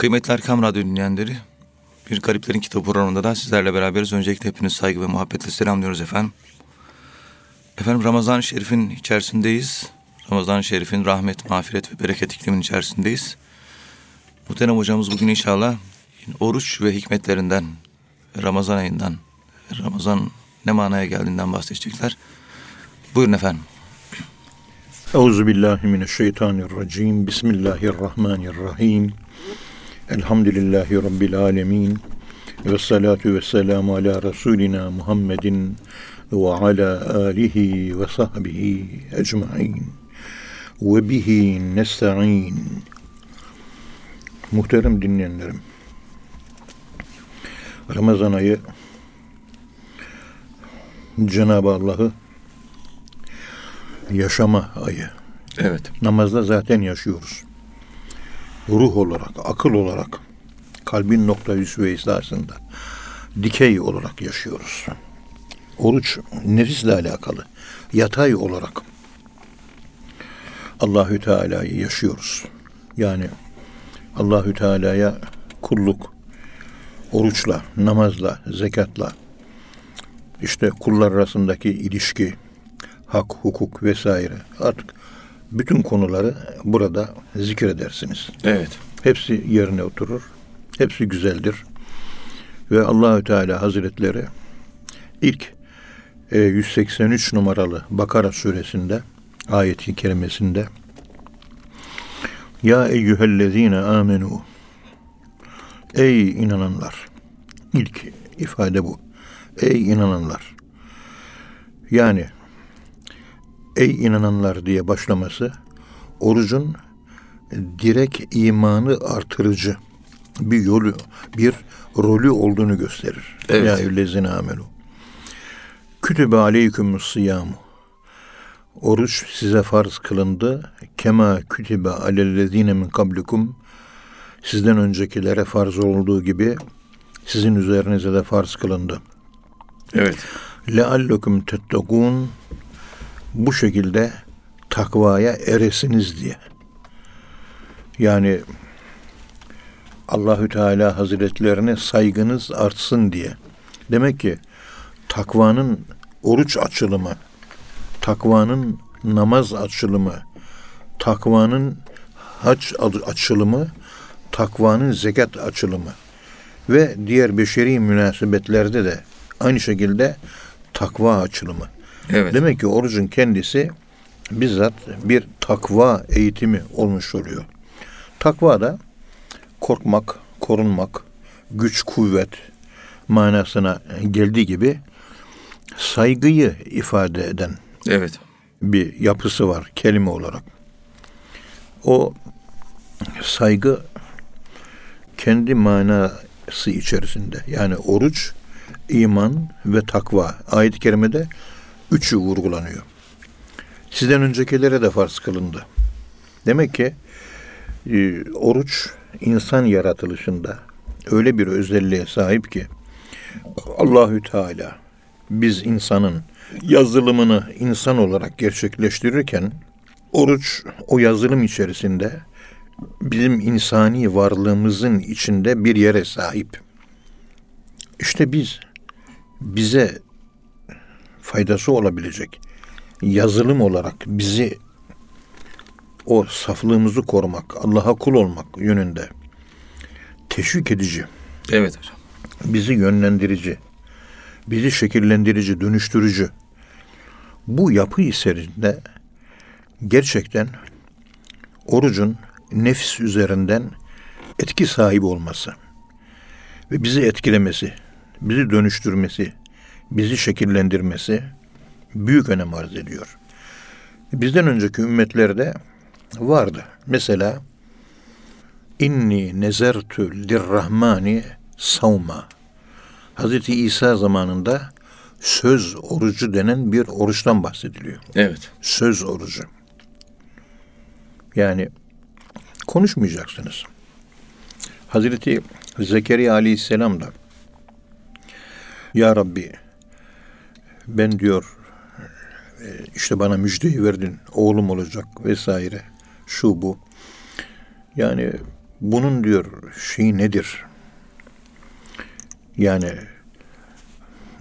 Kıymetli Erkam Radyo dinleyenleri, Bir Gariplerin Kitabı programında da sizlerle beraberiz. Öncelikle hepiniz saygı ve muhabbetle selamlıyoruz efendim. Efendim Ramazan-ı Şerif'in içerisindeyiz. Ramazan-ı Şerif'in rahmet, mağfiret ve bereket iklimin içerisindeyiz. Muhterem hocamız bugün inşallah oruç ve hikmetlerinden, Ramazan ayından, Ramazan ne manaya geldiğinden bahsedecekler. Buyurun efendim. Euzu billahi mineşşeytanirracim. Bismillahirrahmanirrahim. Elhamdülillahi rabbil alamin. Ve salatu ve selamu ala Resulina Muhammedin ve ala alihi ve sahbihi ecmaîn. Ve bihi nesta'in. Muhterem dinleyenlerim. Ramazan ayı Cenab-ı Allah'ı yaşama ayı. Evet. Namazda zaten yaşıyoruz. Ruh olarak, akıl olarak, kalbin nokta ve esasında dikey olarak yaşıyoruz. Oruç nefisle alakalı. Yatay olarak Allahü Teala'yı yaşıyoruz. Yani Allahü Teala'ya kulluk oruçla, namazla, zekatla işte kullar arasındaki ilişki, hak, hukuk vesaire artık bütün konuları burada zikredersiniz. Evet. Hepsi yerine oturur. Hepsi güzeldir. Ve Allahü Teala Hazretleri ilk e, 183 numaralı Bakara suresinde ayeti kerimesinde Ya eyyühellezine amenu Ey inananlar ilk ifade bu. Ey inananlar. Yani ey inananlar diye başlaması orucun direkt imanı artırıcı bir yolu, bir rolü olduğunu gösterir. Evet. Ya eyyühellezine amenu. Kütübe aleykümüs siyamu. Oruç size farz kılındı. Kema kütübe alellezine min kablikum. Sizden öncekilere farz olduğu gibi sizin üzerinize de farz kılındı. Evet. leallekum tettekûn bu şekilde takvaya eresiniz diye. Yani Allahü Teala Hazretlerine saygınız artsın diye. Demek ki takvanın oruç açılımı, takvanın namaz açılımı, takvanın hac açılımı, takvanın zekat açılımı ve diğer beşeri münasebetlerde de aynı şekilde takva açılımı. Evet. Demek ki orucun kendisi bizzat bir takva eğitimi olmuş oluyor. Takva da korkmak, korunmak, güç, kuvvet manasına geldiği gibi saygıyı ifade eden Evet. bir yapısı var kelime olarak. O saygı kendi manası içerisinde. Yani oruç, iman ve takva. Ayet-i kerimede üçü vurgulanıyor. Sizden öncekilere de farz kılındı. Demek ki e, oruç insan yaratılışında öyle bir özelliğe sahip ki Allahü Teala biz insanın yazılımını insan olarak gerçekleştirirken oruç o yazılım içerisinde bizim insani varlığımızın içinde bir yere sahip. İşte biz bize faydası olabilecek yazılım olarak bizi o saflığımızı korumak, Allah'a kul olmak yönünde teşvik edici, Evet hocam. bizi yönlendirici, bizi şekillendirici, dönüştürücü. Bu yapı içerisinde gerçekten orucun nefis üzerinden etki sahibi olması ve bizi etkilemesi, bizi dönüştürmesi, bizi şekillendirmesi büyük önem arz ediyor. Bizden önceki ümmetlerde vardı. Mesela inni nezertü lirrahmani savma. Hazreti İsa zamanında söz orucu denen bir oruçtan bahsediliyor. Evet. Söz orucu. Yani konuşmayacaksınız. Hazreti Zekeriya Aleyhisselam da Ya Rabbi ben diyor e, işte bana müjdeyi verdin oğlum olacak vesaire şu bu. Yani bunun diyor şeyi nedir? Yani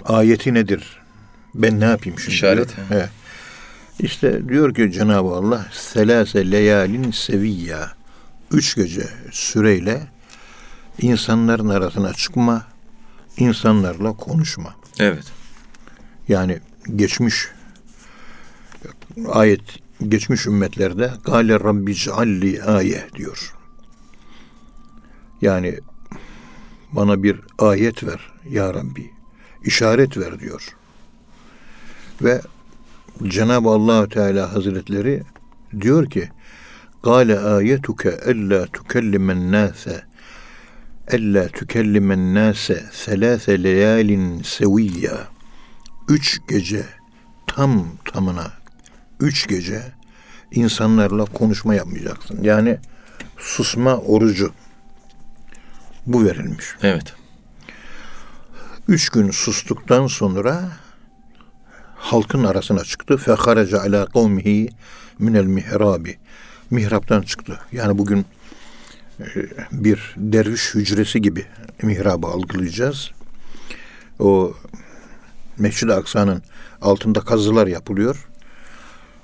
ayeti nedir? Ben ne yapayım şimdi? İşaret, Diyor. He. İşte diyor ki Cenab-ı Allah selase leyalin seviyya üç gece süreyle insanların arasına çıkma, insanlarla konuşma. Evet. Yani geçmiş ayet geçmiş ümmetlerde gale rabbi cealli aye diyor. Yani bana bir ayet ver ya Rabbi. işaret ver diyor. Ve Cenab-ı Allah Teala Hazretleri diyor ki Gale ayetuke ella tukellimen nase ella tukellimen nase selase leyalin seviyya üç gece tam tamına üç gece insanlarla konuşma yapmayacaksın. Yani susma orucu bu verilmiş. Evet. Üç gün sustuktan sonra halkın arasına çıktı. Feharaca ala kavmihi minel mihrabi. Mihraptan çıktı. Yani bugün e, bir derviş hücresi gibi mihrabı algılayacağız. O Mescid-i Aksa'nın altında kazılar yapılıyor.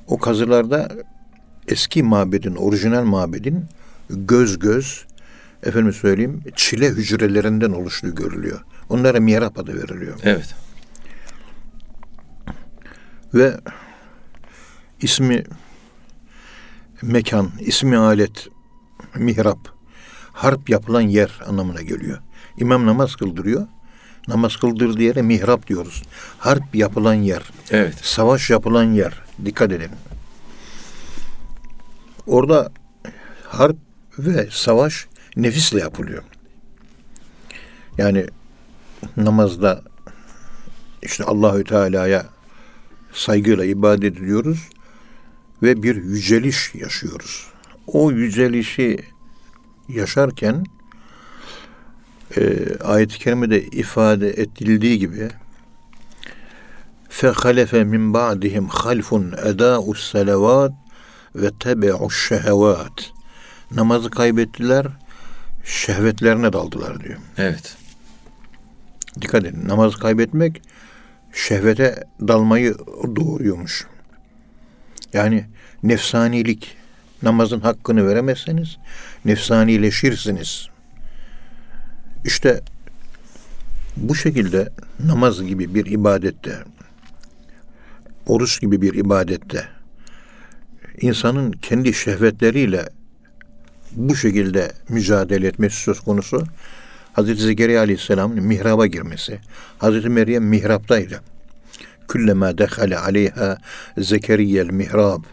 O kazılarda eski mabedin, orijinal mabedin göz göz, efendim söyleyeyim, çile hücrelerinden oluştuğu görülüyor. Onlara mihrap adı veriliyor. Evet. Ve ismi mekan, ismi alet, mihrap, harp yapılan yer anlamına geliyor. İmam namaz kıldırıyor. Namaz kıldırdığı yere mihrap diyoruz. Harp yapılan yer, Evet. savaş yapılan yer. Dikkat edin. Orada harp ve savaş nefisle yapılıyor. Yani namazda işte Allahü Teala'ya saygıyla ibadet ediyoruz ve bir yüceliş yaşıyoruz. O yücelişi yaşarken e, ayet-i kerimede ifade edildiği gibi فَخَلَفَ مِنْ بَعْدِهِمْ خَلْفٌ اَدَاءُ السَّلَوَاتِ ve tebe'u şehevat. Namazı kaybettiler, şehvetlerine daldılar diyor. Evet. Dikkat edin, namazı kaybetmek şehvete dalmayı doğuruyormuş. Yani nefsanilik, namazın hakkını veremezseniz nefsanileşirsiniz. İşte bu şekilde namaz gibi bir ibadette, oruç gibi bir ibadette insanın kendi şehvetleriyle bu şekilde mücadele etmesi söz konusu. Hazreti Zekeriya Aleyhisselam'ın mihraba girmesi. Hazreti Meryem mihraptaydı. Küllema dehale aleyha Zekeriyel mihrab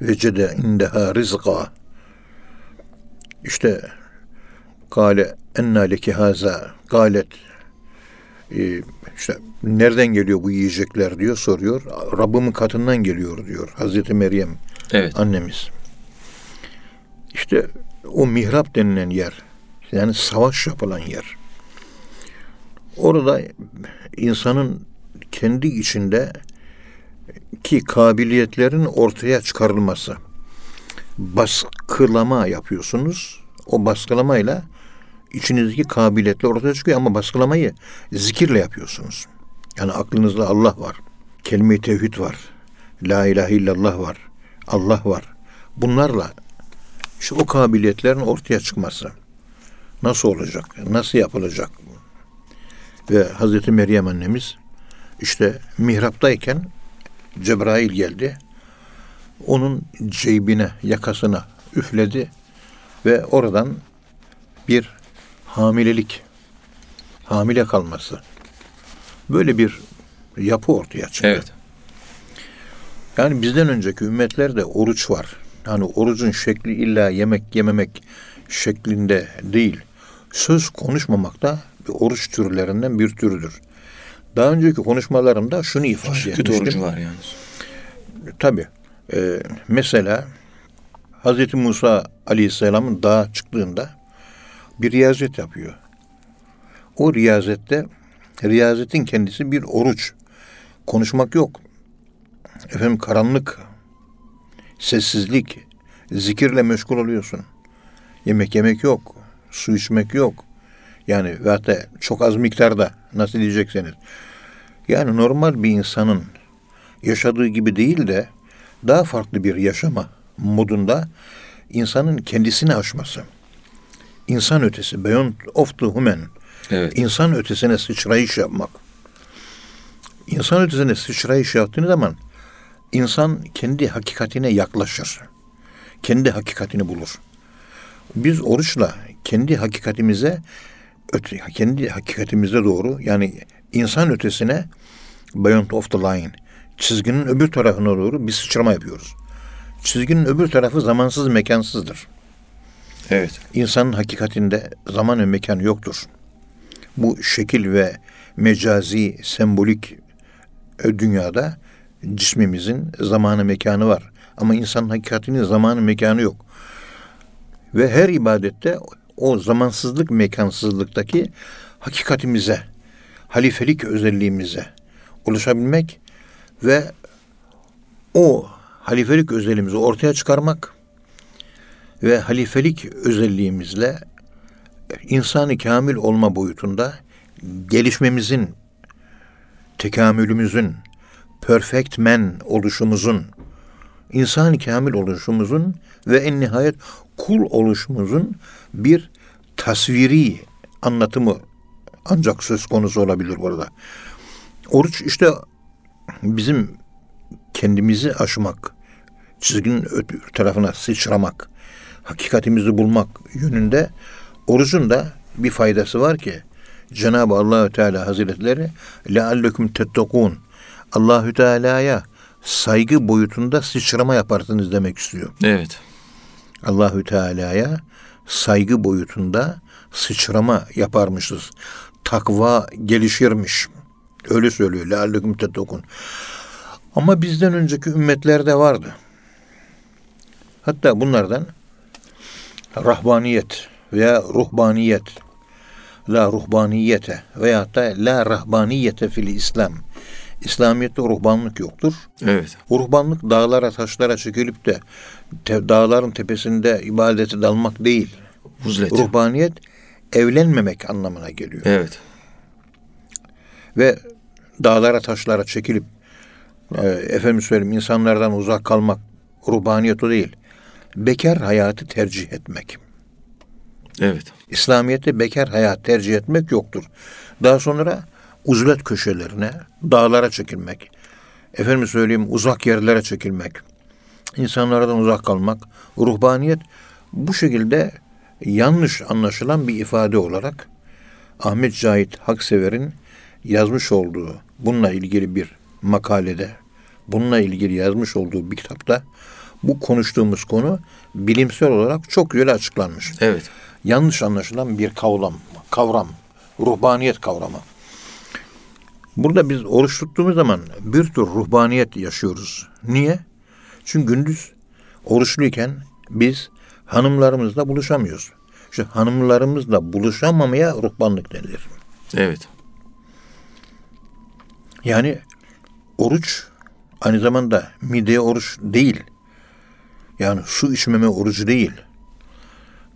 vecede indeha rizqa. İşte Kale enna leki haza galet e, işte nereden geliyor bu yiyecekler diyor soruyor. Rabbimin katından geliyor diyor Hazreti Meryem Evet. annemiz. İşte o mihrap denilen yer yani savaş yapılan yer. Orada insanın kendi içinde ki kabiliyetlerin ortaya çıkarılması. Baskılama yapıyorsunuz. O baskılamayla içinizdeki kabiliyetler ortaya çıkıyor ama baskılamayı zikirle yapıyorsunuz. Yani aklınızda Allah var. Kelime-i tevhid var. La ilahe illallah var. Allah var. Bunlarla işte o kabiliyetlerin ortaya çıkması nasıl olacak? Nasıl yapılacak? Ve Hazreti Meryem annemiz işte mihraptayken Cebrail geldi. Onun ceybine, yakasına üfledi ve oradan bir hamilelik, hamile kalması. Böyle bir yapı ortaya çıktı. Evet. Yani bizden önceki ümmetlerde oruç var. Yani orucun şekli illa yemek yememek şeklinde değil. Söz konuşmamak da bir oruç türlerinden bir türüdür. Daha önceki konuşmalarımda şunu ifade Süt etmiştim. orucu var yani. Tabii. Ee, mesela Hazreti Musa Aleyhisselam'ın dağa çıktığında bir riyazet yapıyor. O riyazette riyazetin kendisi bir oruç. Konuşmak yok. Efendim karanlık, sessizlik, zikirle meşgul oluyorsun. Yemek yemek yok. Su içmek yok. Yani ve hatta çok az miktarda nasıl diyecekseniz. Yani normal bir insanın yaşadığı gibi değil de daha farklı bir yaşama modunda insanın kendisini aşması. İnsan ötesi, beyond of the human. Evet. İnsan ötesine sıçrayış yapmak. İnsan ötesine sıçrayış yaptığın zaman insan kendi hakikatine yaklaşır. Kendi hakikatini bulur. Biz oruçla kendi hakikatimize öte, kendi hakikatimize doğru yani insan ötesine beyond of the line çizginin öbür tarafına doğru bir sıçrama yapıyoruz. Çizginin öbür tarafı zamansız mekansızdır. Evet. İnsanın hakikatinde zaman ve mekan yoktur. Bu şekil ve mecazi, sembolik e, dünyada cismimizin zamanı mekanı var. Ama insanın hakikatinin zamanı mekanı yok. Ve her ibadette o zamansızlık mekansızlıktaki hakikatimize, halifelik özelliğimize ulaşabilmek ve o halifelik özelliğimizi ortaya çıkarmak ve halifelik özelliğimizle insanı kamil olma boyutunda gelişmemizin, tekamülümüzün, perfect man oluşumuzun, insan kamil oluşumuzun ve en nihayet kul oluşumuzun bir tasviri anlatımı ancak söz konusu olabilir burada. Oruç işte bizim kendimizi aşmak, çizginin öbür tarafına sıçramak, hakikatimizi bulmak yönünde orucun da bir faydası var ki Cenab-ı Allahü Teala Hazretleri leallekum tettekun Allahü Teala'ya saygı boyutunda sıçrama yaparsınız demek istiyor. Evet. Allahü Teala'ya saygı boyutunda sıçrama yaparmışız. Takva gelişirmiş. Öyle söylüyor. Leallekum tettekun. Ama bizden önceki ümmetlerde vardı. Hatta bunlardan rahbaniyet veya ruhbaniyet, la ruhbaniyete veya da la rahbaniyete fil İslam. İslamiyet'te ruhbanlık yoktur. Evet. Ruhbanlık dağlara taşlara çekilip de te- dağların tepesinde ibadete dalmak değil. Huzlet. Ruhbaniyet evlenmemek anlamına geliyor. Evet. Ve dağlara taşlara çekilip e, efendim söyleyeyim insanlardan uzak kalmak ruhbaniyet o değil. Bekar hayatı tercih etmek. Evet. İslamiyet'te bekar hayat tercih etmek yoktur. Daha sonra uzlet köşelerine, dağlara çekilmek. Efendim söyleyeyim uzak yerlere çekilmek. insanlardan uzak kalmak. Ruhbaniyet bu şekilde yanlış anlaşılan bir ifade olarak Ahmet Cahit Haksever'in yazmış olduğu bununla ilgili bir makalede, bununla ilgili yazmış olduğu bir kitapta bu konuştuğumuz konu bilimsel olarak çok güzel açıklanmış Evet. yanlış anlaşılan bir kavram, kavram, ruhbaniyet kavramı. Burada biz oruç tuttuğumuz zaman bir tür ruhbaniyet yaşıyoruz. Niye? Çünkü gündüz oruçluyken biz hanımlarımızla buluşamıyoruz. İşte hanımlarımızla buluşamamaya ruhbanlık denilir. Evet. Yani oruç aynı zamanda mideye oruç değil. Yani su içmeme orucu değil.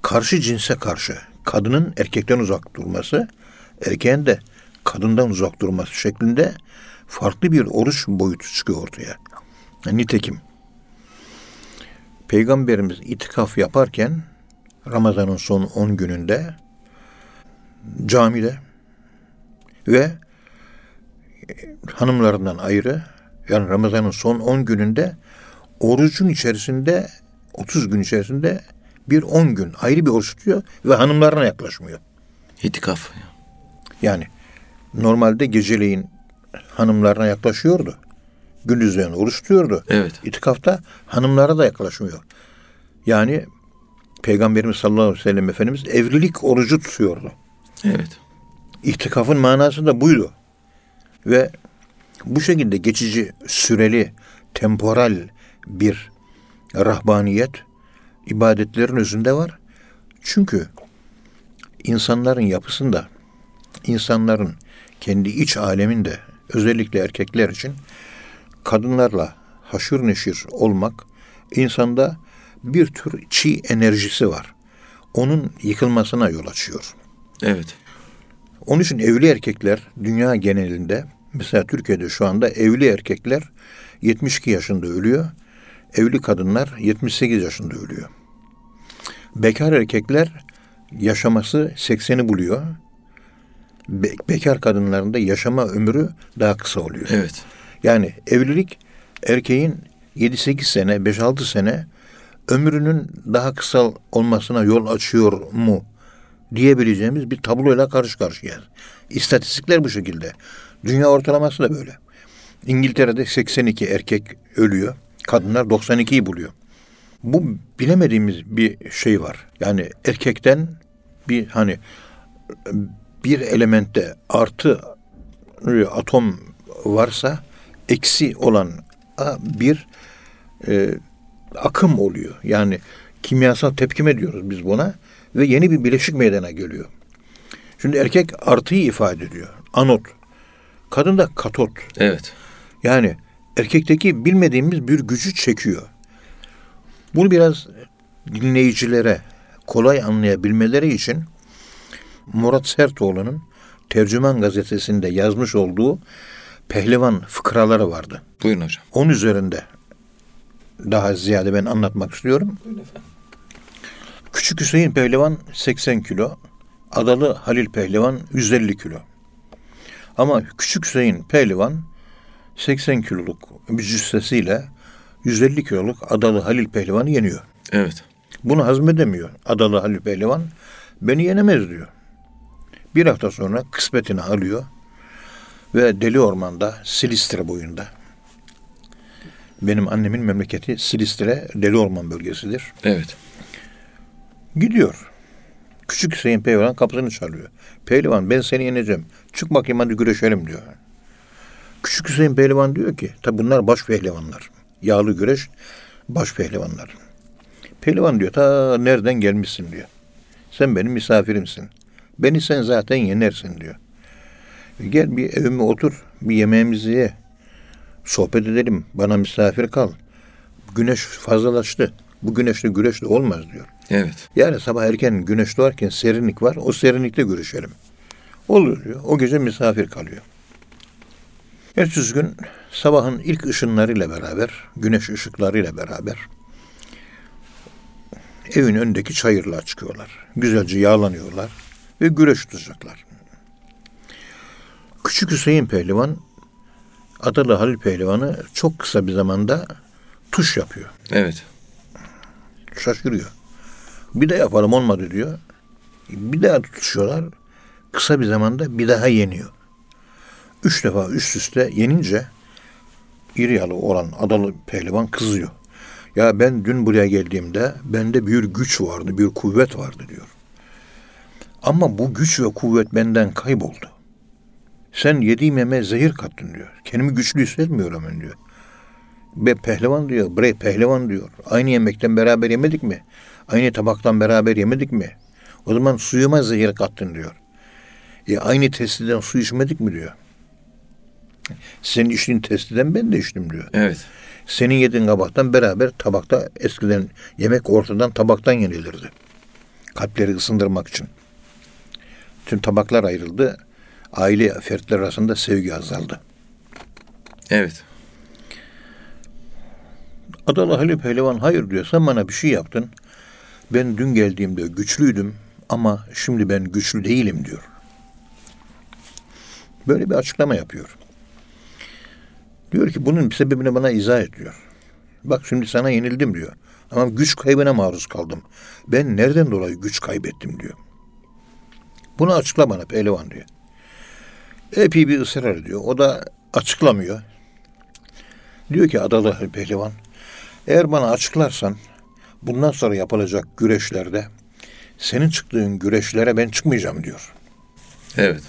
Karşı cinse karşı kadının erkekten uzak durması, erkeğin de kadından uzak durması şeklinde farklı bir oruç boyutu çıkıyor ortaya. Nitekim Peygamberimiz itikaf yaparken Ramazan'ın son 10 gününde camide ve hanımlarından ayrı yani Ramazan'ın son 10 gününde orucun içerisinde 30 gün içerisinde bir 10 gün ayrı bir oruç tutuyor ve hanımlarına yaklaşmıyor. İtikaf. Yani normalde geceleyin hanımlarına yaklaşıyordu. Gündüzleyin oruç tutuyordu. Evet. İtikafta hanımlara da yaklaşmıyor. Yani Peygamberimiz sallallahu aleyhi ve sellem Efendimiz evlilik orucu tutuyordu. Evet. İhtikafın manası da buydu. Ve bu şekilde geçici, süreli, temporal bir rahbaniyet ibadetlerin özünde var. Çünkü insanların yapısında, insanların kendi iç aleminde özellikle erkekler için kadınlarla haşır neşir olmak insanda bir tür çi enerjisi var. onun yıkılmasına yol açıyor. Evet. Onun için evli erkekler dünya genelinde mesela Türkiye'de şu anda evli erkekler 72 yaşında ölüyor. Evli kadınlar 78 yaşında ölüyor. Bekar erkekler yaşaması 80'i buluyor. Be- bekar kadınların da yaşama ömrü daha kısa oluyor. Evet. Yani evlilik erkeğin 7-8 sene, 5-6 sene ömrünün daha kısa olmasına yol açıyor mu diyebileceğimiz bir tabloyla karşı karşıyayız. İstatistikler bu şekilde. Dünya ortalaması da böyle. İngiltere'de 82 erkek ölüyor. Kadınlar 92'yi buluyor. Bu bilemediğimiz bir şey var. Yani erkekten bir hani bir elementte artı atom varsa eksi olan bir e, akım oluyor. Yani kimyasal tepkime diyoruz biz buna ve yeni bir bileşik meydana geliyor. Şimdi erkek artıyı ifade ediyor. Anot. Kadın da katot. Evet. Yani erkekteki bilmediğimiz bir gücü çekiyor. Bunu biraz dinleyicilere kolay anlayabilmeleri için Murat Sertoğlu'nun Tercüman gazetesinde yazmış olduğu pehlivan fıkraları vardı. Buyurun hocam. Onun üzerinde daha ziyade ben anlatmak istiyorum. Buyurun efendim. Küçük Hüseyin Pehlivan 80 kilo, Adalı Halil Pehlivan 150 kilo. Ama Küçük Hüseyin Pehlivan 80 kiloluk cüssesiyle 150 kiloluk Adalı Halil Pehlivan'ı yeniyor. Evet. Bunu hazmedemiyor Adalı Halil Pehlivan. Beni yenemez diyor. Bir hafta sonra kısmetini alıyor ve Deli Orman'da Silistre boyunda. Benim annemin memleketi Silistre Deli Orman bölgesidir. Evet. Gidiyor. Küçük Hüseyin Pehlivan kapısını çalıyor. Pehlivan ben seni yeneceğim. Çık bakayım hadi güreşelim diyor. Küçük Hüseyin Pehlivan diyor ki tabi bunlar baş pehlivanlar. Yağlı güreş baş pehlivanlar. Pehlivan diyor ta nereden gelmişsin diyor. Sen benim misafirimsin. Beni sen zaten yenersin diyor. Gel bir evime otur, bir yemeğimizi ye. Sohbet edelim, bana misafir kal. Güneş fazlalaştı. Bu güneşle güreş de olmaz diyor. Evet. Yani sabah erken güneş doğarken serinlik var. O serinlikte görüşelim. Olur diyor. O gece misafir kalıyor. Ertesi gün sabahın ilk ışınlarıyla beraber, güneş ışıklarıyla beraber evin önündeki çayırlığa çıkıyorlar. Güzelce yağlanıyorlar ve güreş tutacaklar. Küçük Hüseyin Pehlivan Adalı Halil Pehlivan'ı çok kısa bir zamanda tuş yapıyor. Evet. Şaşırıyor. Bir de yapalım olmadı diyor. Bir daha tutuşuyorlar. Kısa bir zamanda bir daha yeniyor. Üç defa üst üste yenince iri yalı olan adalı pehlivan kızıyor. Ya ben dün buraya geldiğimde bende bir güç vardı, bir kuvvet vardı diyor. Ama bu güç ve kuvvet benden kayboldu. Sen yediğim yemeğe zehir kattın diyor. Kendimi güçlü hissetmiyorum ben diyor. Be pehlivan diyor, bre pehlivan diyor. Aynı yemekten beraber yemedik mi? Aynı tabaktan beraber yemedik mi? O zaman suyuma zehir kattın diyor. E aynı testiden su içmedik mi diyor. Senin içtiğin testiden ben de içtim diyor. Evet. Senin yediğin kabaktan beraber tabakta eskiden yemek ortadan tabaktan yenilirdi. Kalpleri ısındırmak için. Tüm tabaklar ayrıldı. Aile fertler arasında sevgi azaldı. Evet. Adalı Halil Pehlivan hayır diyor. Sen bana bir şey yaptın. Ben dün geldiğimde güçlüydüm ama şimdi ben güçlü değilim diyor. Böyle bir açıklama yapıyor. Diyor ki bunun sebebini bana izah et diyor. Bak şimdi sana yenildim diyor. Ama güç kaybına maruz kaldım. Ben nereden dolayı güç kaybettim diyor. Bunu açıkla bana pehlivan diyor. Epey bir ısrar ediyor. O da açıklamıyor. Diyor ki Adalı pehlivan eğer bana açıklarsan bundan sonra yapılacak güreşlerde senin çıktığın güreşlere ben çıkmayacağım diyor. Evet.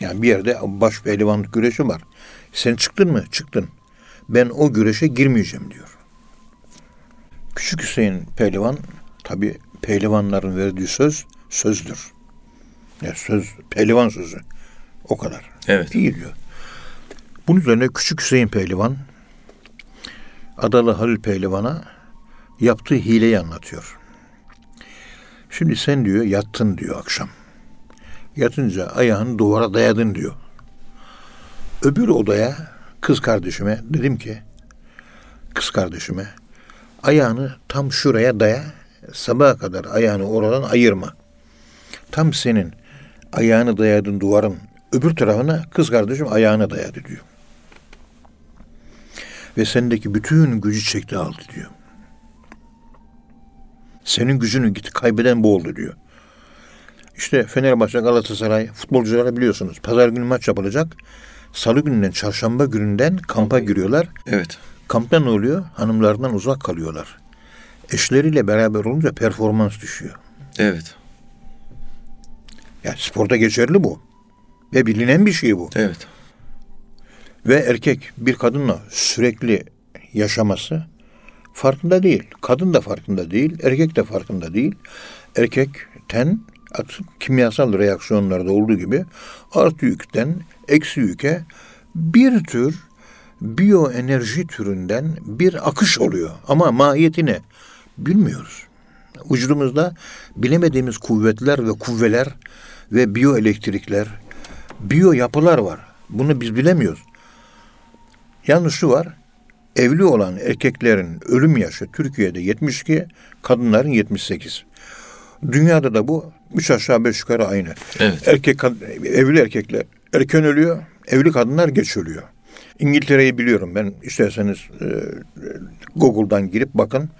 Yani bir yerde baş pehlivanlık güreşi var. Sen çıktın mı? Çıktın. Ben o güreşe girmeyeceğim diyor. Küçük Hüseyin pehlivan tabi pehlivanların verdiği söz sözdür. Ya söz pehlivan sözü. O kadar. Evet. İyi diyor. Bunun üzerine Küçük Hüseyin Pehlivan Adalı Halil Pehlivan'a yaptığı hileyi anlatıyor. Şimdi sen diyor yattın diyor akşam. Yatınca ayağını duvara dayadın diyor. Öbür odaya kız kardeşime dedim ki kız kardeşime ayağını tam şuraya daya sabaha kadar ayağını oradan ayırma. Tam senin ayağını dayadın duvarın öbür tarafına kız kardeşim ayağını dayadı diyor. Ve sendeki bütün gücü çekti aldı diyor. Senin gücünü git kaybeden bu oldu diyor. İşte Fenerbahçe, Galatasaray futbolcuları biliyorsunuz. Pazar günü maç yapılacak. Salı gününden, çarşamba gününden kampa giriyorlar. Evet. Kampta ne oluyor? Hanımlarından uzak kalıyorlar. Eşleriyle beraber olunca performans düşüyor. Evet. Yani sporda geçerli bu. Ve bilinen bir şey bu. Evet. Ve erkek bir kadınla sürekli yaşaması farkında değil. Kadın da farkında değil, erkek de farkında değil. Erkek ten atıp kimyasal reaksiyonlarda olduğu gibi artı yükten eksi yüke bir tür biyoenerji türünden bir akış oluyor. Ama mahiyetini bilmiyoruz. Vücudumuzda bilemediğimiz kuvvetler ve kuvveler ve biyoelektrikler, biyo yapılar var. Bunu biz bilemiyoruz. Yalnız şu var. Evli olan erkeklerin ölüm yaşı Türkiye'de 72, kadınların 78. Dünyada da bu üç aşağı beş yukarı aynı. Evet. Erkek evli erkekler erken ölüyor, evli kadınlar geç ölüyor. İngiltere'yi biliyorum ben. İsterseniz e, Google'dan girip bakın.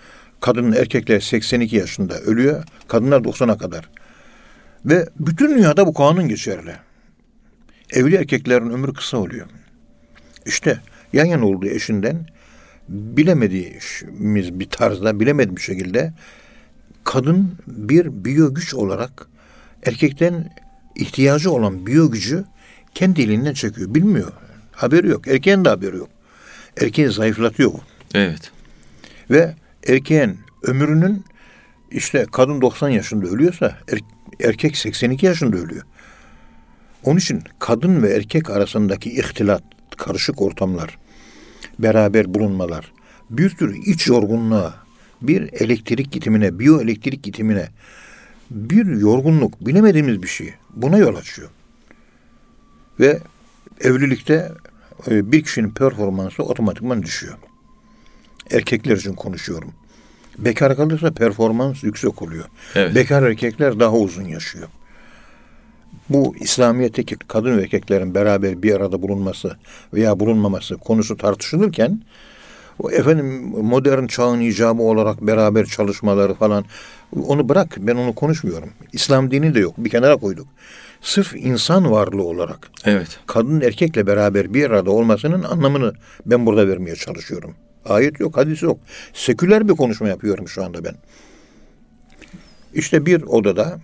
Kadın erkekler 82 yaşında ölüyor, kadınlar 90'a kadar. Ve bütün dünyada bu kanun geçerli. Evli erkeklerin ömrü kısa oluyor. İşte yan yana olduğu eşinden bilemediğimiz bir tarzda, bilemediğim bir şekilde kadın bir biyo güç olarak erkekten ihtiyacı olan biyo gücü kendi elinden çekiyor. Bilmiyor. Haberi yok. Erkeğin de haberi yok. Erkeği zayıflatıyor bu. Evet. Ve erkeğin ömrünün işte kadın 90 yaşında ölüyorsa er- erkek 82 yaşında ölüyor. Onun için kadın ve erkek arasındaki ihtilat, karışık ortamlar, beraber bulunmalar, bir tür iç yorgunluğa, bir elektrik gitimine, biyoelektrik gitimine, bir yorgunluk, bilemediğimiz bir şey. Buna yol açıyor. Ve evlilikte e, bir kişinin performansı otomatikman düşüyor. Erkekler için konuşuyorum. Bekar kalırsa performans yüksek oluyor. Evet. Bekar erkekler daha uzun yaşıyor. Bu İslamiyet'teki kadın ve erkeklerin beraber bir arada bulunması veya bulunmaması konusu tartışılırken o efendim modern çağın icabı olarak beraber çalışmaları falan onu bırak ben onu konuşmuyorum. İslam dini de yok bir kenara koyduk. Sırf insan varlığı olarak Evet. kadın erkekle beraber bir arada olmasının anlamını ben burada vermeye çalışıyorum. Ayet yok, hadis yok. Seküler bir konuşma yapıyorum şu anda ben. İşte bir odada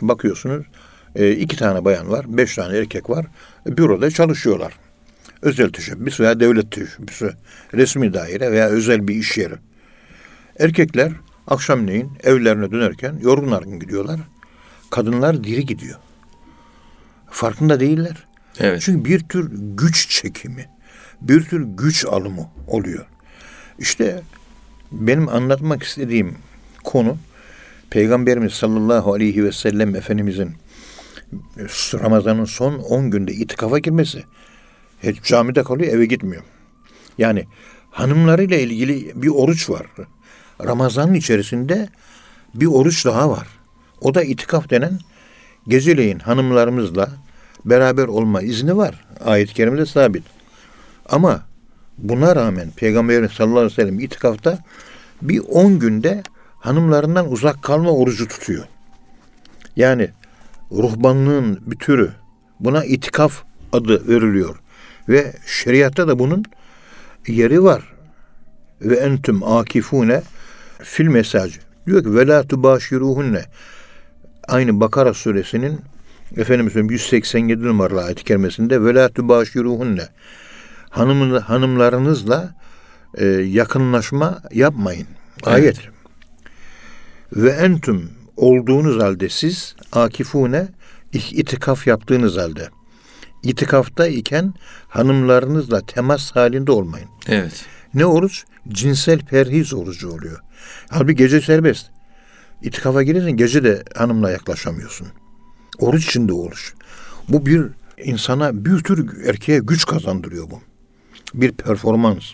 bakıyorsunuz e, iki tane bayan var, beş tane erkek var. Büroda çalışıyorlar. Özel teşebbüs veya devlet teşebbüsü, resmi daire veya özel bir iş yeri. Erkekler akşamleyin evlerine dönerken yorgun argın gidiyorlar. Kadınlar diri gidiyor. Farkında değiller. Evet. Çünkü bir tür güç çekimi, bir tür güç alımı oluyor. İşte benim anlatmak istediğim konu Peygamberimiz sallallahu aleyhi ve sellem Efendimizin Ramazan'ın son 10 günde itikafa girmesi. Hep camide kalıyor eve gitmiyor. Yani hanımlarıyla ilgili bir oruç var. Ramazan'ın içerisinde bir oruç daha var. O da itikaf denen geceleyin hanımlarımızla beraber olma izni var. Ayet-i kerimede sabit. Ama buna rağmen Peygamberimiz sallallahu aleyhi ve sellem itikafta bir 10 günde hanımlarından uzak kalma orucu tutuyor. Yani ruhbanlığın bir türü buna itikaf adı veriliyor. Ve şeriatta da bunun yeri var. Ve entüm akifune fil mesaj. Diyor ki ve la tubâşirûhunne. Aynı Bakara suresinin Efendimiz'in 187 numaralı ayet-i kerimesinde ve la tubâşirûhunne. Hanımın, hanımlarınızla e, yakınlaşma yapmayın. Ayet. Ve entüm olduğunuz halde siz akifune itikaf yaptığınız halde itikafta iken hanımlarınızla temas halinde olmayın. Evet. Ne oruç? Cinsel perhiz orucu oluyor. Halbuki gece serbest. itikafa girirsen gece de hanımla yaklaşamıyorsun. Oruç içinde oruç. Bu bir insana bir tür erkeğe güç kazandırıyor bu. Bir performans.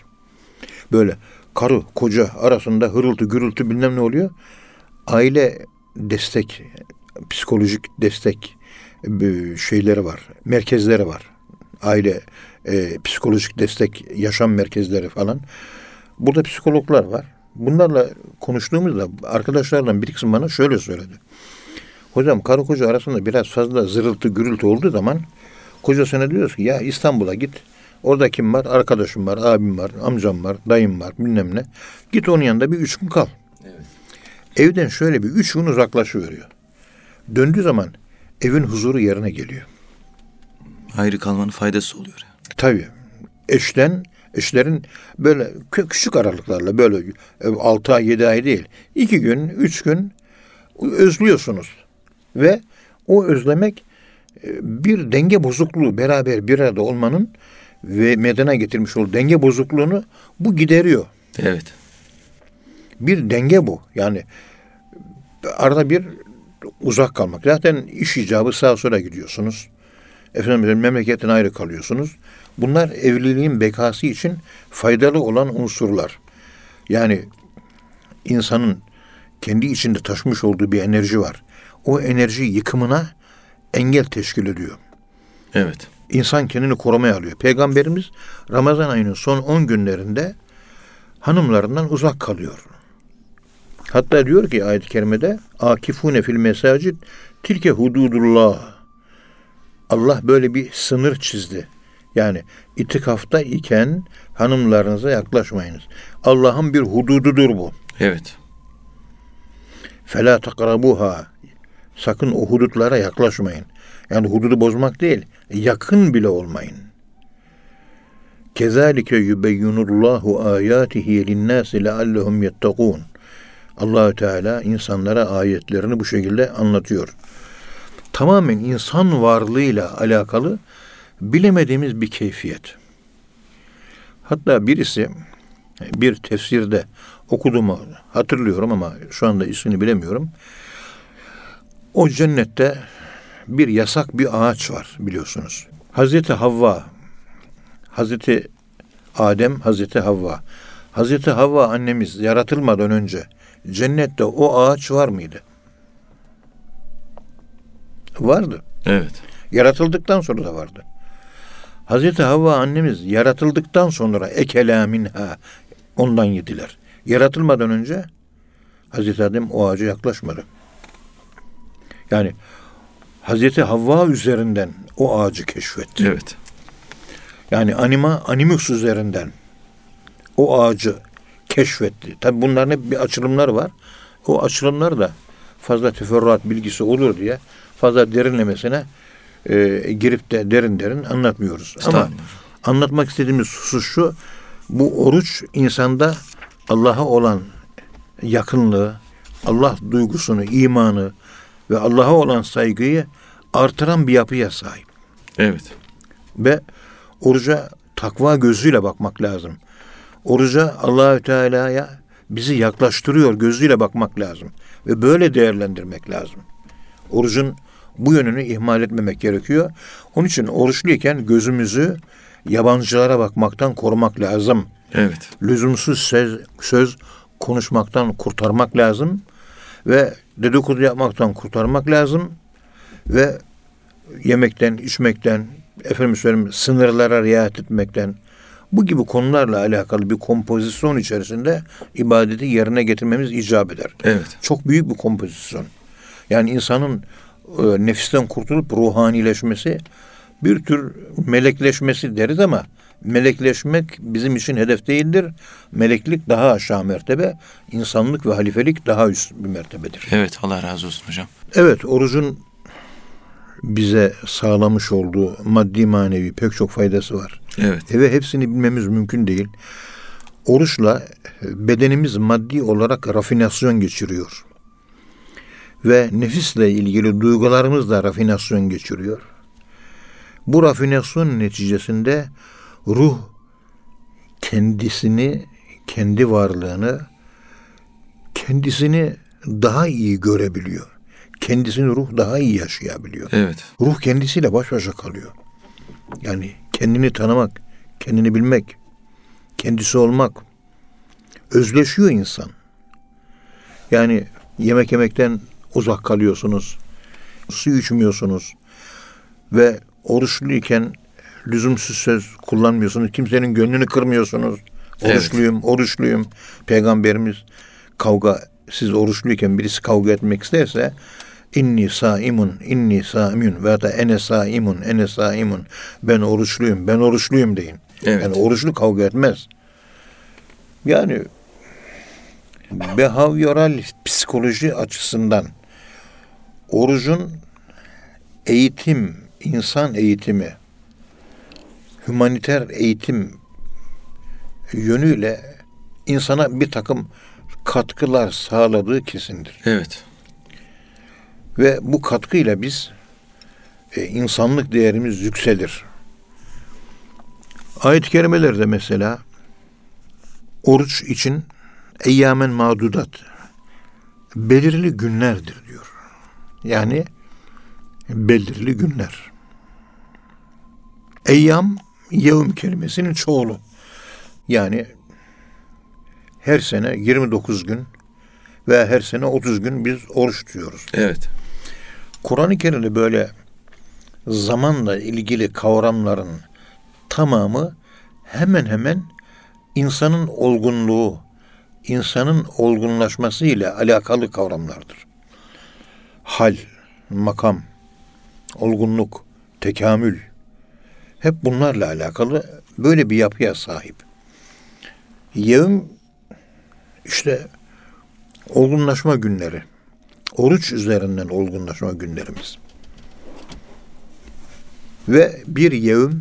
Böyle karı koca arasında hırıltı gürültü bilmem ne oluyor. Aile destek, psikolojik destek e, şeyleri var. Merkezleri var. Aile e, psikolojik destek yaşam merkezleri falan. Burada psikologlar var. Bunlarla konuştuğumuzda arkadaşlardan bir kısım bana şöyle söyledi. Hocam karı koca arasında biraz fazla zırıltı gürültü olduğu zaman kocasına diyoruz ki ya İstanbul'a git. Orada kim var? Arkadaşım var, abim var, amcam var, dayım var bilmem ne. Git onun yanında bir üç gün kal. Evet. Evden şöyle bir üç gün uzaklaşıveriyor. Döndüğü zaman evin huzuru yerine geliyor. Ayrı kalmanın faydası oluyor. Tabii. Eşten, eşlerin böyle kü- küçük aralıklarla böyle 6 ay 7 ay değil. iki gün, üç gün özlüyorsunuz. Ve o özlemek e, bir denge bozukluğu beraber bir arada olmanın ve meydana getirmiş olduğu denge bozukluğunu bu gideriyor. Evet. Bir denge bu. Yani arada bir uzak kalmak. Zaten iş icabı sağa sola gidiyorsunuz. Efendim memleketten ayrı kalıyorsunuz. Bunlar evliliğin bekası için faydalı olan unsurlar. Yani insanın kendi içinde taşımış olduğu bir enerji var. O enerji yıkımına engel teşkil ediyor. Evet. İnsan kendini korumaya alıyor. Peygamberimiz Ramazan ayının son 10 günlerinde hanımlarından uzak kalıyor. Hatta diyor ki ayet-i kerimede akifune fil mesacid tilke hududullah. Allah böyle bir sınır çizdi. Yani itikafta iken hanımlarınıza yaklaşmayınız. Allah'ın bir hudududur bu. Evet. Fela takrabuha. Sakın o hudutlara yaklaşmayın. Yani hududu bozmak değil, yakın bile olmayın. Kezalike yubeyyinullahu ayatihi linnâsi leallehum yettekûn. Allahü Teala insanlara ayetlerini bu şekilde anlatıyor. Tamamen insan varlığıyla alakalı bilemediğimiz bir keyfiyet. Hatta birisi bir tefsirde okuduğumu hatırlıyorum ama şu anda ismini bilemiyorum. O cennette bir yasak bir ağaç var biliyorsunuz. Hazreti Havva, Hazreti Adem, Hazreti Havva. Hazreti Havva annemiz yaratılmadan önce cennette o ağaç var mıydı? Vardı. Evet. Yaratıldıktan sonra da vardı. Hazreti Havva annemiz yaratıldıktan sonra ekela minha ondan yediler. Yaratılmadan önce Hazreti Adem o ağaca yaklaşmadı. Yani Hazreti Havva üzerinden o ağacı keşfetti. Evet. Yani anima animus üzerinden o ağacı keşfetti. Tabi bunların hep bir açılımlar var. O açılımlar da fazla teferruat bilgisi olur diye fazla derinlemesine e, girip de derin derin anlatmıyoruz. Ama anlatmak istediğimiz husus şu. Bu oruç insanda Allah'a olan yakınlığı, Allah duygusunu, imanı ve Allah'a olan saygıyı artıran bir yapıya sahip. Evet. Ve oruca takva gözüyle bakmak lazım. Oruca Allahü Teala'ya bizi yaklaştırıyor gözüyle bakmak lazım ve böyle değerlendirmek lazım. Orucun bu yönünü ihmal etmemek gerekiyor. Onun için oruçluyken gözümüzü yabancılara bakmaktan korumak lazım. Evet. Lüzumsuz söz, söz konuşmaktan kurtarmak lazım ve dedikodu yapmaktan kurtarmak lazım ve yemekten, içmekten, efendim söyleyeyim sınırlara riayet etmekten bu gibi konularla alakalı bir kompozisyon içerisinde ibadeti yerine getirmemiz icap eder. Evet. Çok büyük bir kompozisyon. Yani insanın e, nefisten kurtulup ruhanileşmesi bir tür melekleşmesi deriz ama melekleşmek bizim için hedef değildir. Meleklik daha aşağı mertebe, insanlık ve halifelik daha üst bir mertebedir. Evet. Allah razı olsun hocam. Evet, orucun bize sağlamış olduğu maddi manevi pek çok faydası var. Evet. Ve hepsini bilmemiz mümkün değil. Oruçla bedenimiz maddi olarak rafinasyon geçiriyor. Ve nefisle ilgili duygularımız da rafinasyon geçiriyor. Bu rafinasyon neticesinde ruh kendisini, kendi varlığını, kendisini daha iyi görebiliyor. Kendisini ruh daha iyi yaşayabiliyor. Evet. Ruh kendisiyle baş başa kalıyor. Yani kendini tanımak, kendini bilmek, kendisi olmak. Özleşiyor insan. Yani yemek yemekten uzak kalıyorsunuz. Su içmiyorsunuz. Ve oruçluyken lüzumsuz söz kullanmıyorsunuz. Kimsenin gönlünü kırmıyorsunuz. Evet. Oruçluyum, oruçluyum. Peygamberimiz kavga, siz oruçluyken birisi kavga etmek isterse inni saimun, inni saimun ve da ene saimun, ene saimun. Ben oruçluyum, ben oruçluyum deyin. Evet. Yani oruçlu kavga etmez. Yani behavioral psikoloji açısından orucun eğitim, insan eğitimi, humaniter eğitim yönüyle insana bir takım katkılar sağladığı kesindir. Evet. Ve bu katkıyla biz e, insanlık değerimiz yükselir. Ayet-i kerimelerde mesela oruç için eyyamen mağdudat belirli günlerdir diyor. Yani belirli günler. Eyyam yevm kelimesinin çoğulu. Yani her sene 29 gün ve her sene 30 gün biz oruç tutuyoruz. Evet. Kur'an-ı Kerim'de böyle zamanla ilgili kavramların tamamı hemen hemen insanın olgunluğu, insanın olgunlaşması ile alakalı kavramlardır. Hal, makam, olgunluk, tekamül hep bunlarla alakalı böyle bir yapıya sahip. Yevm işte olgunlaşma günleri. Oruç üzerinden olgunlaşma günlerimiz. Ve bir yevm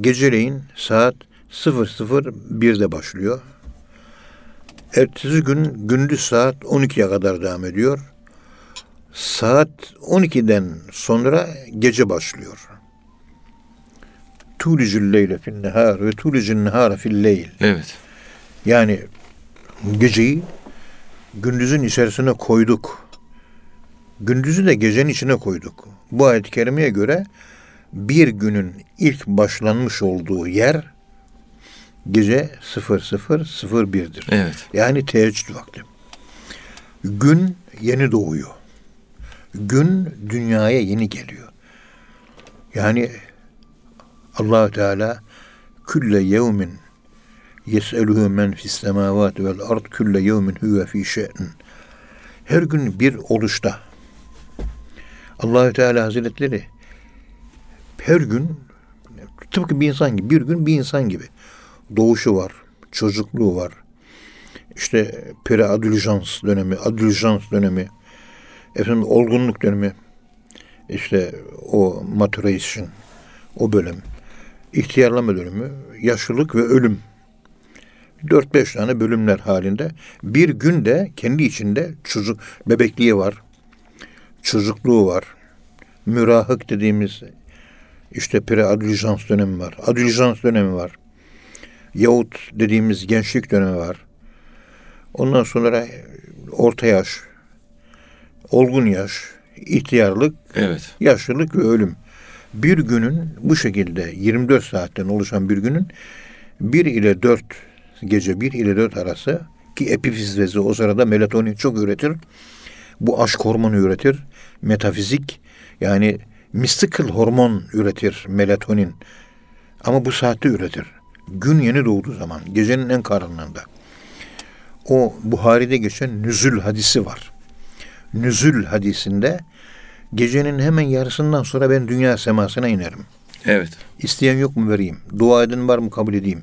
geceleyin saat 00.01'de başlıyor. Ertesi gün gündüz saat 12'ye kadar devam ediyor. Saat 12'den sonra gece başlıyor. Tulicül leyle fin nehar ve tulicül nehara fil leyl. Evet. Yani geceyi gündüzün içerisine koyduk. Gündüzü de gecenin içine koyduk. Bu ayet-i kerimeye göre bir günün ilk başlanmış olduğu yer gece 00.01'dir. Evet. Yani teheccüd vakti. Gün yeni doğuyor. Gün dünyaya yeni geliyor. Yani allah Teala külle yevmin yes'eluhu men fis semavati vel ard külle yevmin huve fi şe'n. Her gün bir oluşta Allahü Teala Hazretleri her gün tıpkı bir insan gibi bir gün bir insan gibi doğuşu var, çocukluğu var. İşte preadolescence dönemi, adolescence dönemi, efendim olgunluk dönemi, işte o maturation, o bölüm, ihtiyarlama dönemi, yaşlılık ve ölüm. 4-5 tane bölümler halinde. Bir günde kendi içinde çocuk bebekliği var. Çocukluğu var. Mürahık dediğimiz işte preadolescence dönemi var. Adolescence dönemi var. Yahut dediğimiz gençlik dönemi var. Ondan sonra orta yaş, olgun yaş, ihtiyarlık, Evet. yaşlılık ve ölüm. Bir günün bu şekilde 24 saatten oluşan bir günün 1 ile 4 gece 1 ile 4 arası ki epifiz bezi o sırada melatonin çok üretir. Bu aşk hormonu üretir. Metafizik yani mystical hormon üretir melatonin. Ama bu saatte üretir. Gün yeni doğduğu zaman gecenin en karanlığında. O Buhari'de geçen nüzül hadisi var. Nüzül hadisinde gecenin hemen yarısından sonra ben dünya semasına inerim. Evet. İsteyen yok mu vereyim? Dua eden var mı kabul edeyim?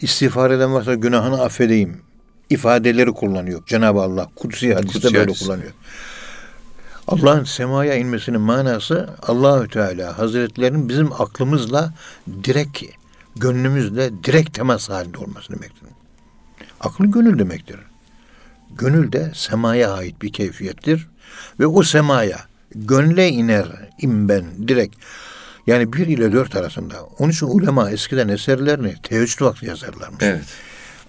İstiğfar eden varsa günahını affedeyim. İfadeleri kullanıyor Cenab-ı Allah. Kutsi hadiste Kutsi böyle hadis. kullanıyor. Allah'ın semaya inmesinin manası Allahü Teala Hazretlerinin bizim aklımızla direkt gönlümüzle direkt temas halinde olması demektir. Akıl gönül demektir. Gönül de semaya ait bir keyfiyettir ve o semaya gönle iner imben direkt. Yani bir ile dört arasında. Onun için ulema eskiden eserlerini teheccüd vakti yazarlarmış. Evet.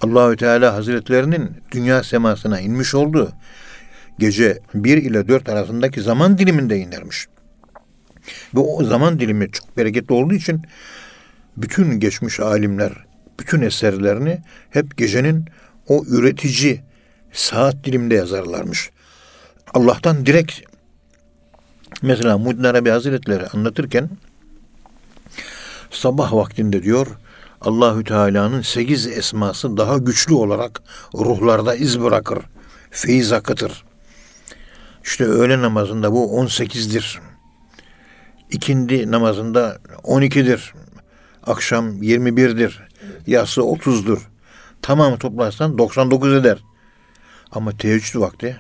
Allahü Teala Hazretlerinin dünya semasına inmiş olduğu gece 1 ile 4 arasındaki zaman diliminde inermiş. Ve o zaman dilimi çok bereketli olduğu için bütün geçmiş alimler bütün eserlerini hep gecenin o üretici saat diliminde yazarlarmış. Allah'tan direkt mesela Muhyiddin Arabi Hazretleri anlatırken sabah vaktinde diyor Allahü Teala'nın sekiz esması daha güçlü olarak ruhlarda iz bırakır, feyiz akıtır. İşte öğle namazında bu 18'dir. İkindi namazında 12'dir. Akşam 21'dir. Yası 30'dur. Tamamı toplarsan 99 eder. Ama teheccüd vakti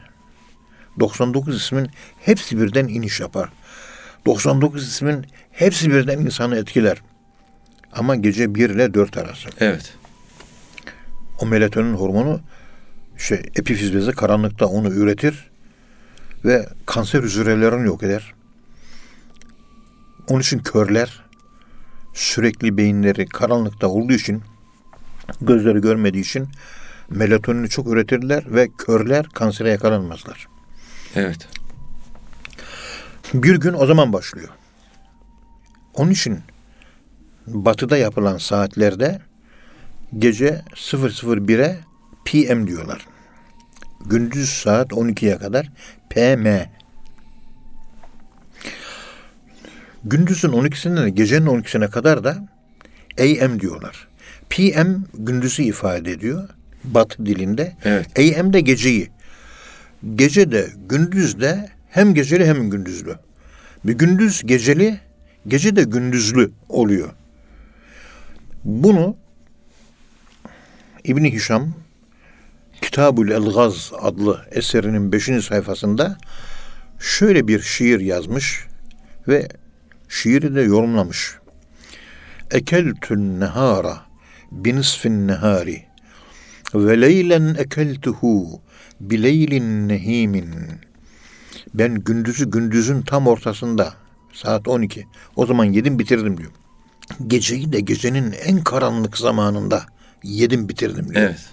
99 ismin hepsi birden iniş yapar. 99 ismin hepsi birden insanı etkiler. Ama gece 1 ile 4 arası. Evet. O melatonin hormonu şey epifiz bezi karanlıkta onu üretir ve kanser hücrelerini yok eder. Onun için körler sürekli beyinleri karanlıkta olduğu için gözleri görmediği için melatonini çok üretirler ve körler kansere yakalanmazlar. Evet. Bir gün o zaman başlıyor. Onun için batıda yapılan saatlerde gece 001'e PM diyorlar. Gündüz saat 12'ye kadar PM. Gündüzün 12'sinden de gecenin 12'sine kadar da AM diyorlar. PM gündüzü ifade ediyor batı dilinde. Evet. AM de geceyi. Gece de gündüz de hem geceli hem gündüzlü. Bir gündüz geceli, gece de gündüzlü oluyor. Bunu İbni Hişam Kitabul Elgaz adlı eserinin 5. sayfasında şöyle bir şiir yazmış ve şiiri de yorumlamış. Ekeltün nehara binisfin nehari ve leylen ekeltuhu bileylin nehimin. Ben gündüzü gündüzün tam ortasında saat 12 o zaman yedim bitirdim diyor. Geceyi de gecenin en karanlık zamanında yedim bitirdim diyor. Evet.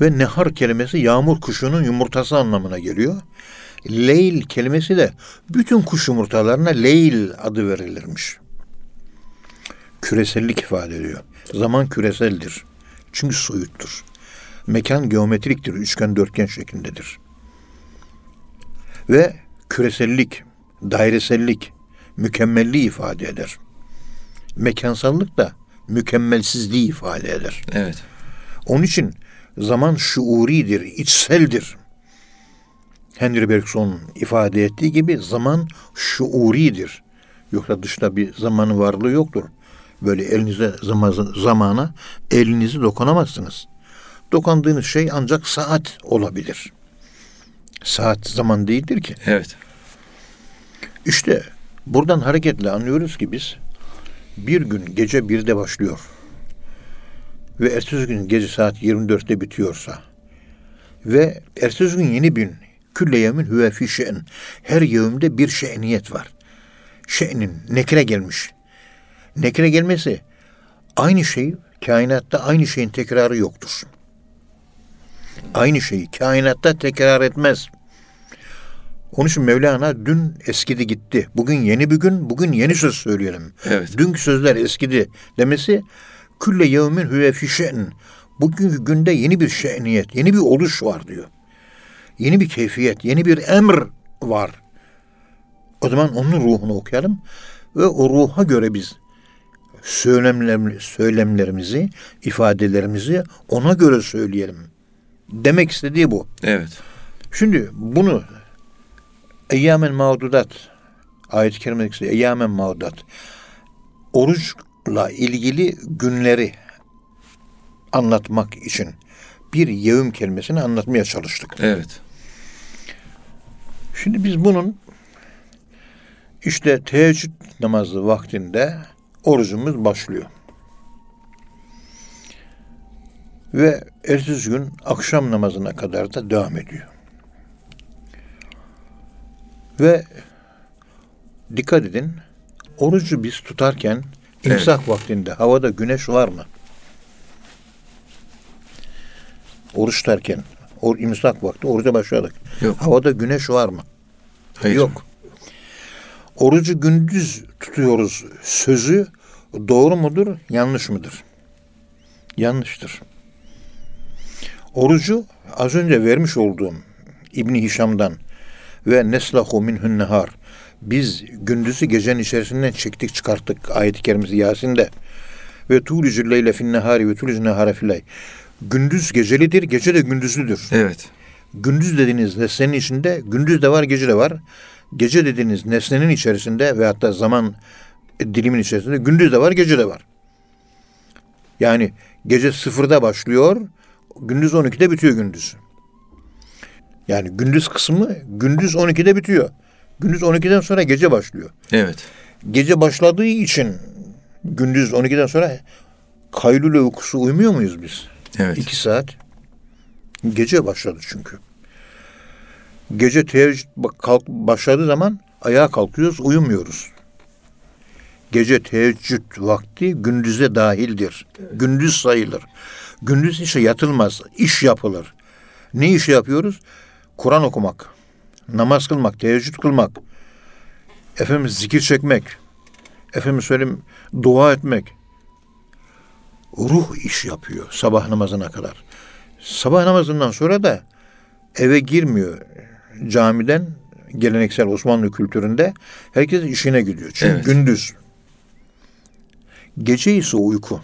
Ve nehar kelimesi yağmur kuşunun yumurtası anlamına geliyor. Leyl kelimesi de bütün kuş yumurtalarına leyl adı verilirmiş. Küresellik ifade ediyor. Zaman küreseldir. Çünkü soyuttur. Mekan geometriktir. Üçgen dörtgen şeklindedir. Ve küresellik, dairesellik, mükemmelliği ifade eder. Mekansallık da mükemmelsizliği ifade eder. Evet. Onun için zaman şuuridir, içseldir. Henry Bergson ifade ettiği gibi zaman şuuridir. Yoksa dışta bir zamanın varlığı yoktur. Böyle elinize zaman, zamana elinizi dokunamazsınız. Dokandığınız şey ancak saat olabilir. Saat zaman değildir ki. Evet. İşte buradan hareketle anlıyoruz ki biz bir gün gece birde başlıyor ve ertesi gün gece saat 24'te bitiyorsa ve ertesi gün yeni bir külle yemin huve fi şe'n her yevmde bir şe'niyet var. Şe'nin nekre gelmiş. Nekre gelmesi aynı şey kainatta aynı şeyin tekrarı yoktur. Aynı şeyi kainatta tekrar etmez. Onun için Mevlana dün eskidi gitti. Bugün yeni bir gün, bugün yeni söz söyleyelim. Evet. Dünkü sözler eskidi demesi külle yevmin huve fi şe'n. Bugünkü günde yeni bir şe'niyet, yeni bir oluş var diyor. Yeni bir keyfiyet, yeni bir emr var. O zaman onun ruhunu okuyalım ve o ruha göre biz söylemler, söylemlerimizi, ifadelerimizi ona göre söyleyelim. Demek istediği bu. Evet. Şimdi bunu Eyyamen mağdudat ayet-i kerimedeki Eyyamen mağdudat oruçla ilgili günleri anlatmak için bir yevm kelimesini anlatmaya çalıştık. Evet. Şimdi biz bunun işte teheccüd namazı vaktinde orucumuz başlıyor. Ve ertesi gün akşam namazına kadar da devam ediyor. Ve dikkat edin, orucu biz tutarken imsak vaktinde havada güneş var mı? Oruç tutarken, or, imsak vakti oruca başladık. Yok. Havada güneş var mı? Hayır. Yok. Orucu gündüz tutuyoruz sözü doğru mudur, yanlış mıdır? Yanlıştır. Orucu az önce vermiş olduğum İbni Hişam'dan ve neslahu minhun nehar biz gündüzü gecenin içerisinden çektik çıkarttık ayet-i kerimesi Yasin'de ve tulicül leyle fin nehari ve tulicül nehare fillay gündüz gecelidir gece de gündüzlüdür Evet. gündüz dediğiniz nesnenin içinde gündüz de var gece de var. Gece dediğiniz nesnenin içerisinde ve hatta zaman dilimin içerisinde gündüz de var gece de var. Yani gece sıfırda başlıyor, gündüz 12'de bitiyor gündüz. Yani gündüz kısmı gündüz 12'de bitiyor. Gündüz 12'den sonra gece başlıyor. Evet. Gece başladığı için gündüz 12'den sonra kaylule uykusu uyumuyor muyuz biz? Evet. İki saat. Gece başladı çünkü. Gece teheccüd kalk, başladığı zaman ayağa kalkıyoruz, uyumuyoruz. Gece teheccüd vakti gündüze dahildir. Gündüz sayılır. Gündüz işe yatılmaz, iş yapılır. Ne işi yapıyoruz? Kur'an okumak, namaz kılmak, teheccüd kılmak, efendim zikir çekmek, efendim söyleyeyim dua etmek, ruh iş yapıyor sabah namazına kadar. Sabah namazından sonra da eve girmiyor camiden geleneksel Osmanlı kültüründe herkes işine gidiyor. Çünkü Evet. gündüz. Gece ise uyku.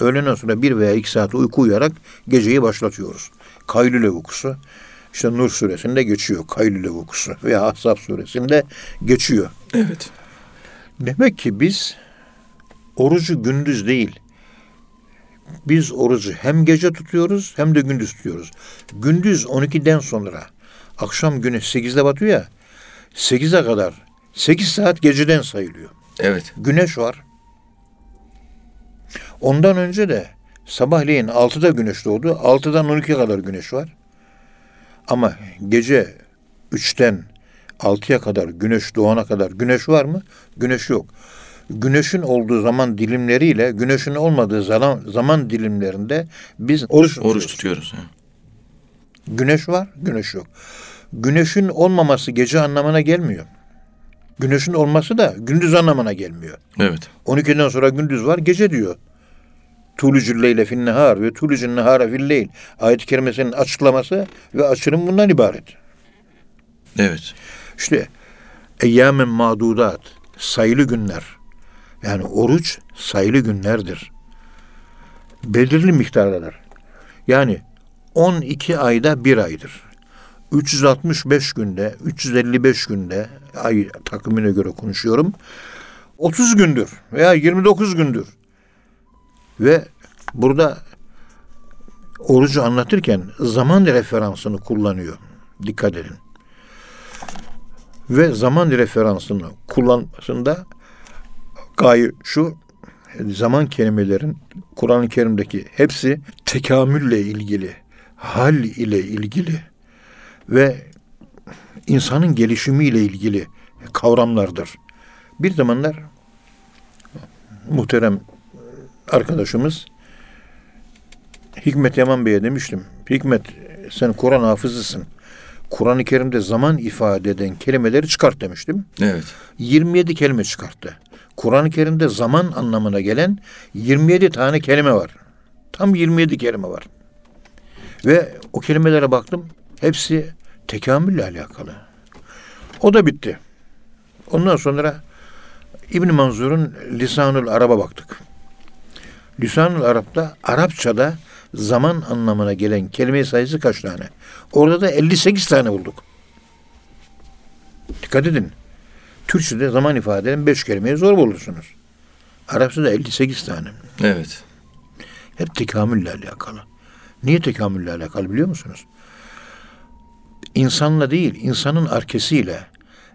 Öğleden sonra bir veya iki saat uyku uyuyarak geceyi başlatıyoruz. Kaylule uykusu. İşte Nur suresinde geçiyor Kaylule uykusu veya Ahzab suresinde geçiyor. Evet. Demek ki biz orucu gündüz değil, biz orucu hem gece tutuyoruz hem de gündüz tutuyoruz. Gündüz 12'den sonra akşam güneş 8'de batıyor ya 8'e kadar 8 saat geceden sayılıyor. Evet. Güneş var. Ondan önce de sabahleyin 6'da güneş doğdu. 6'dan 12'ye kadar güneş var. Ama gece 3'ten 6'ya kadar güneş doğana kadar güneş var mı? Güneş yok. Güneşin olduğu zaman dilimleriyle güneşin olmadığı zaman, zaman dilimlerinde biz oruç tutuyoruz. Oruç tutuyoruz. ha. Güneş var, güneş yok. Güneşin olmaması gece anlamına gelmiyor. Güneşin olması da gündüz anlamına gelmiyor. Evet. 12'den sonra gündüz var, gece diyor. Tulucul leyle fin nehar ve tulucun nehara fil leyl. Ayet-i kerimesinin açıklaması ve açılım bundan ibaret. Evet. İşte eyyamen madudat, sayılı günler. Yani oruç sayılı günlerdir. Belirli miktardadır. Yani 12 ayda bir aydır. 365 günde, 355 günde, ay takvimine göre konuşuyorum. 30 gündür veya 29 gündür. Ve burada orucu anlatırken zaman referansını kullanıyor. Dikkat edin ve zaman referansını kullanmasında gaye şu zaman kelimelerin Kur'an-ı Kerim'deki hepsi tekamülle ilgili, hal ile ilgili ve insanın gelişimiyle ilgili kavramlardır. Bir zamanlar muhterem arkadaşımız Hikmet Yaman Bey'e demiştim. Hikmet sen Kur'an hafızısın. Kur'an-ı Kerim'de zaman ifade eden kelimeleri çıkart demiştim. Evet. 27 kelime çıkarttı. Kur'an-ı Kerim'de zaman anlamına gelen 27 tane kelime var. Tam 27 kelime var. Ve o kelimelere baktım. Hepsi tekamülle alakalı. O da bitti. Ondan sonra İbn Manzur'un Lisanul Arab'a baktık. Lisanul Arap'ta Arapçada zaman anlamına gelen kelime sayısı kaç tane? Orada da 58 tane bulduk. Dikkat edin. Türkçe'de zaman ifade eden 5 kelimeyi zor bulursunuz. Arapçada 58 tane. Evet. Hep tekamülle alakalı. Niye tekamülle alakalı biliyor musunuz? İnsanla değil, insanın arkesiyle,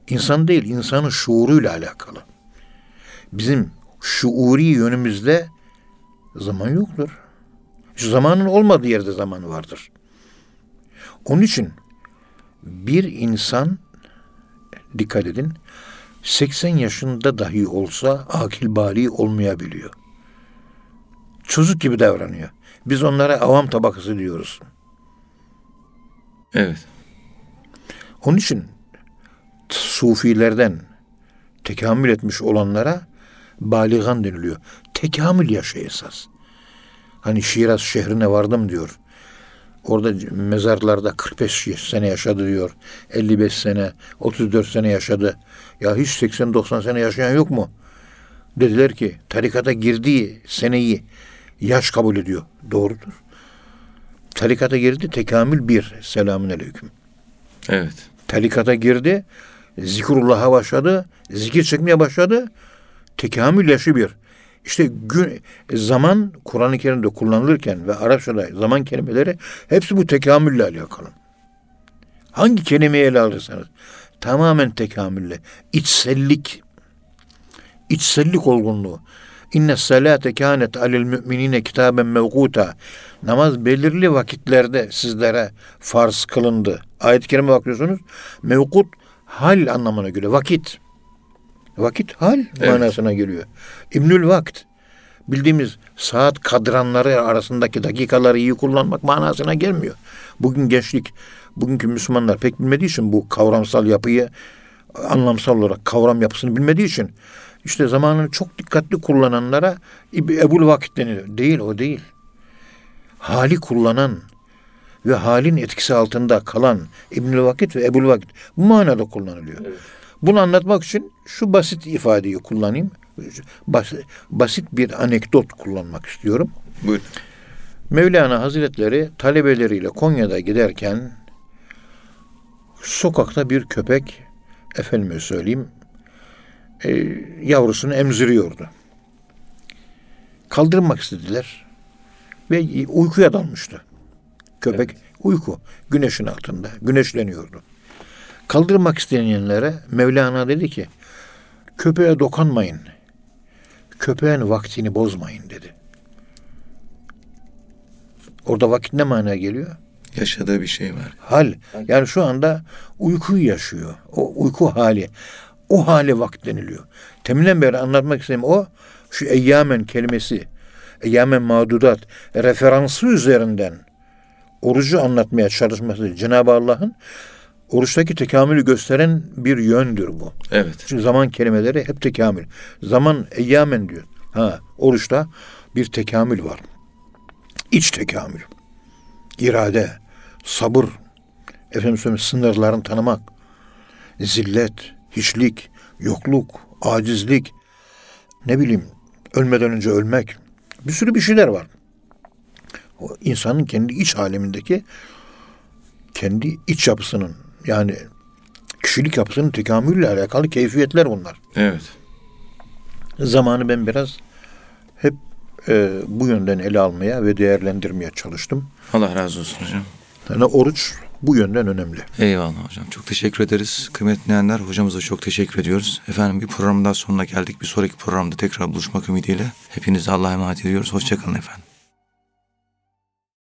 insan değil, insanın şuuruyla alakalı. Bizim şuuri yönümüzde zaman yoktur. Şu zamanın olmadığı yerde zaman vardır. Onun için bir insan dikkat edin 80 yaşında dahi olsa akil bali olmayabiliyor. Çocuk gibi davranıyor. Biz onlara avam tabakası diyoruz. Evet. Onun için sufilerden tekamül etmiş olanlara baligan deniliyor. Tekamül yaşı esas. Hani Şiraz şehrine vardım diyor. Orada mezarlarda 45 sene yaşadı diyor. 55 sene, 34 sene yaşadı. Ya hiç 80-90 sene yaşayan yok mu? Dediler ki tarikata girdiği seneyi yaş kabul ediyor. Doğrudur. Tarikata girdi tekamül bir. Selamün aleyküm. Evet. Tarikata girdi. Zikrullah'a başladı. Zikir çekmeye başladı. Tekamül yaşı bir. İşte gün, zaman Kur'an-ı Kerim'de kullanılırken ve Arapçada zaman kelimeleri hepsi bu tekamülle alakalı. Hangi kelimeyi ele alırsanız tamamen tekamülle. İçsellik. İçsellik olgunluğu. İnne salate kânet alel müminine kitaben mevkuta. Namaz belirli vakitlerde sizlere farz kılındı. Ayet-i kerime bakıyorsunuz. Mevkut hal anlamına geliyor. Vakit. Vakit hal Evet. manasına geliyor. İbnül vakt. Bildiğimiz saat kadranları arasındaki dakikaları iyi kullanmak manasına gelmiyor. Bugün gençlik, bugünkü Müslümanlar pek bilmediği için bu kavramsal yapıyı anlamsal olarak kavram yapısını bilmediği için işte zamanını çok dikkatli kullananlara Ebul Vakit deniliyor. Değil o değil. Hali kullanan ve halin etkisi altında kalan İbnül Vakit ve Ebul Vakit bu manada kullanılıyor. Bunu anlatmak için şu basit ifadeyi kullanayım. Bas- basit bir anekdot kullanmak istiyorum. Buyurun. Mevlana Hazretleri talebeleriyle Konya'da giderken sokakta bir köpek efendime söyleyeyim e, yavrusunu emziriyordu. Kaldırmak istediler ve uykuya dalmıştı. Köpek uyku güneşin altında güneşleniyordu. Kaldırmak isteyenlere Mevlana dedi ki köpeğe dokanmayın. Köpeğin vaktini bozmayın dedi. Orada vakit ne manaya geliyor? Yaşadığı bir şey var. Hal. Yani şu anda uykuyu yaşıyor. O uyku hali. O hale vakit deniliyor. Teminden beri anlatmak istediğim o şu eyyamen kelimesi, eyyamen mağdudat referansı üzerinden orucu anlatmaya çalışması Cenab-ı Allah'ın oruçtaki tekamülü gösteren bir yöndür bu. Evet. Çünkü zaman kelimeleri hep tekamül. Zaman eyyamen diyor. Ha, oruçta bir tekamül var. İç tekamül. İrade, sabır, efendim sınırların tanımak, zillet, hiçlik, yokluk, acizlik, ne bileyim, ölmeden önce ölmek. Bir sürü bir şeyler var. O insanın kendi iç alemindeki kendi iç yapısının yani kişilik yapısının tekamülle alakalı keyfiyetler bunlar. Evet. Zamanı ben biraz hep e, bu yönden ele almaya ve değerlendirmeye çalıştım. Allah razı olsun hocam. Yani oruç bu yönden önemli. Eyvallah hocam. Çok teşekkür ederiz. Kıymetli dinleyenler hocamıza çok teşekkür ediyoruz. Efendim bir programın daha sonuna geldik. Bir sonraki programda tekrar buluşmak ümidiyle. Hepinize Allah'a emanet ediyoruz. Hoşçakalın efendim.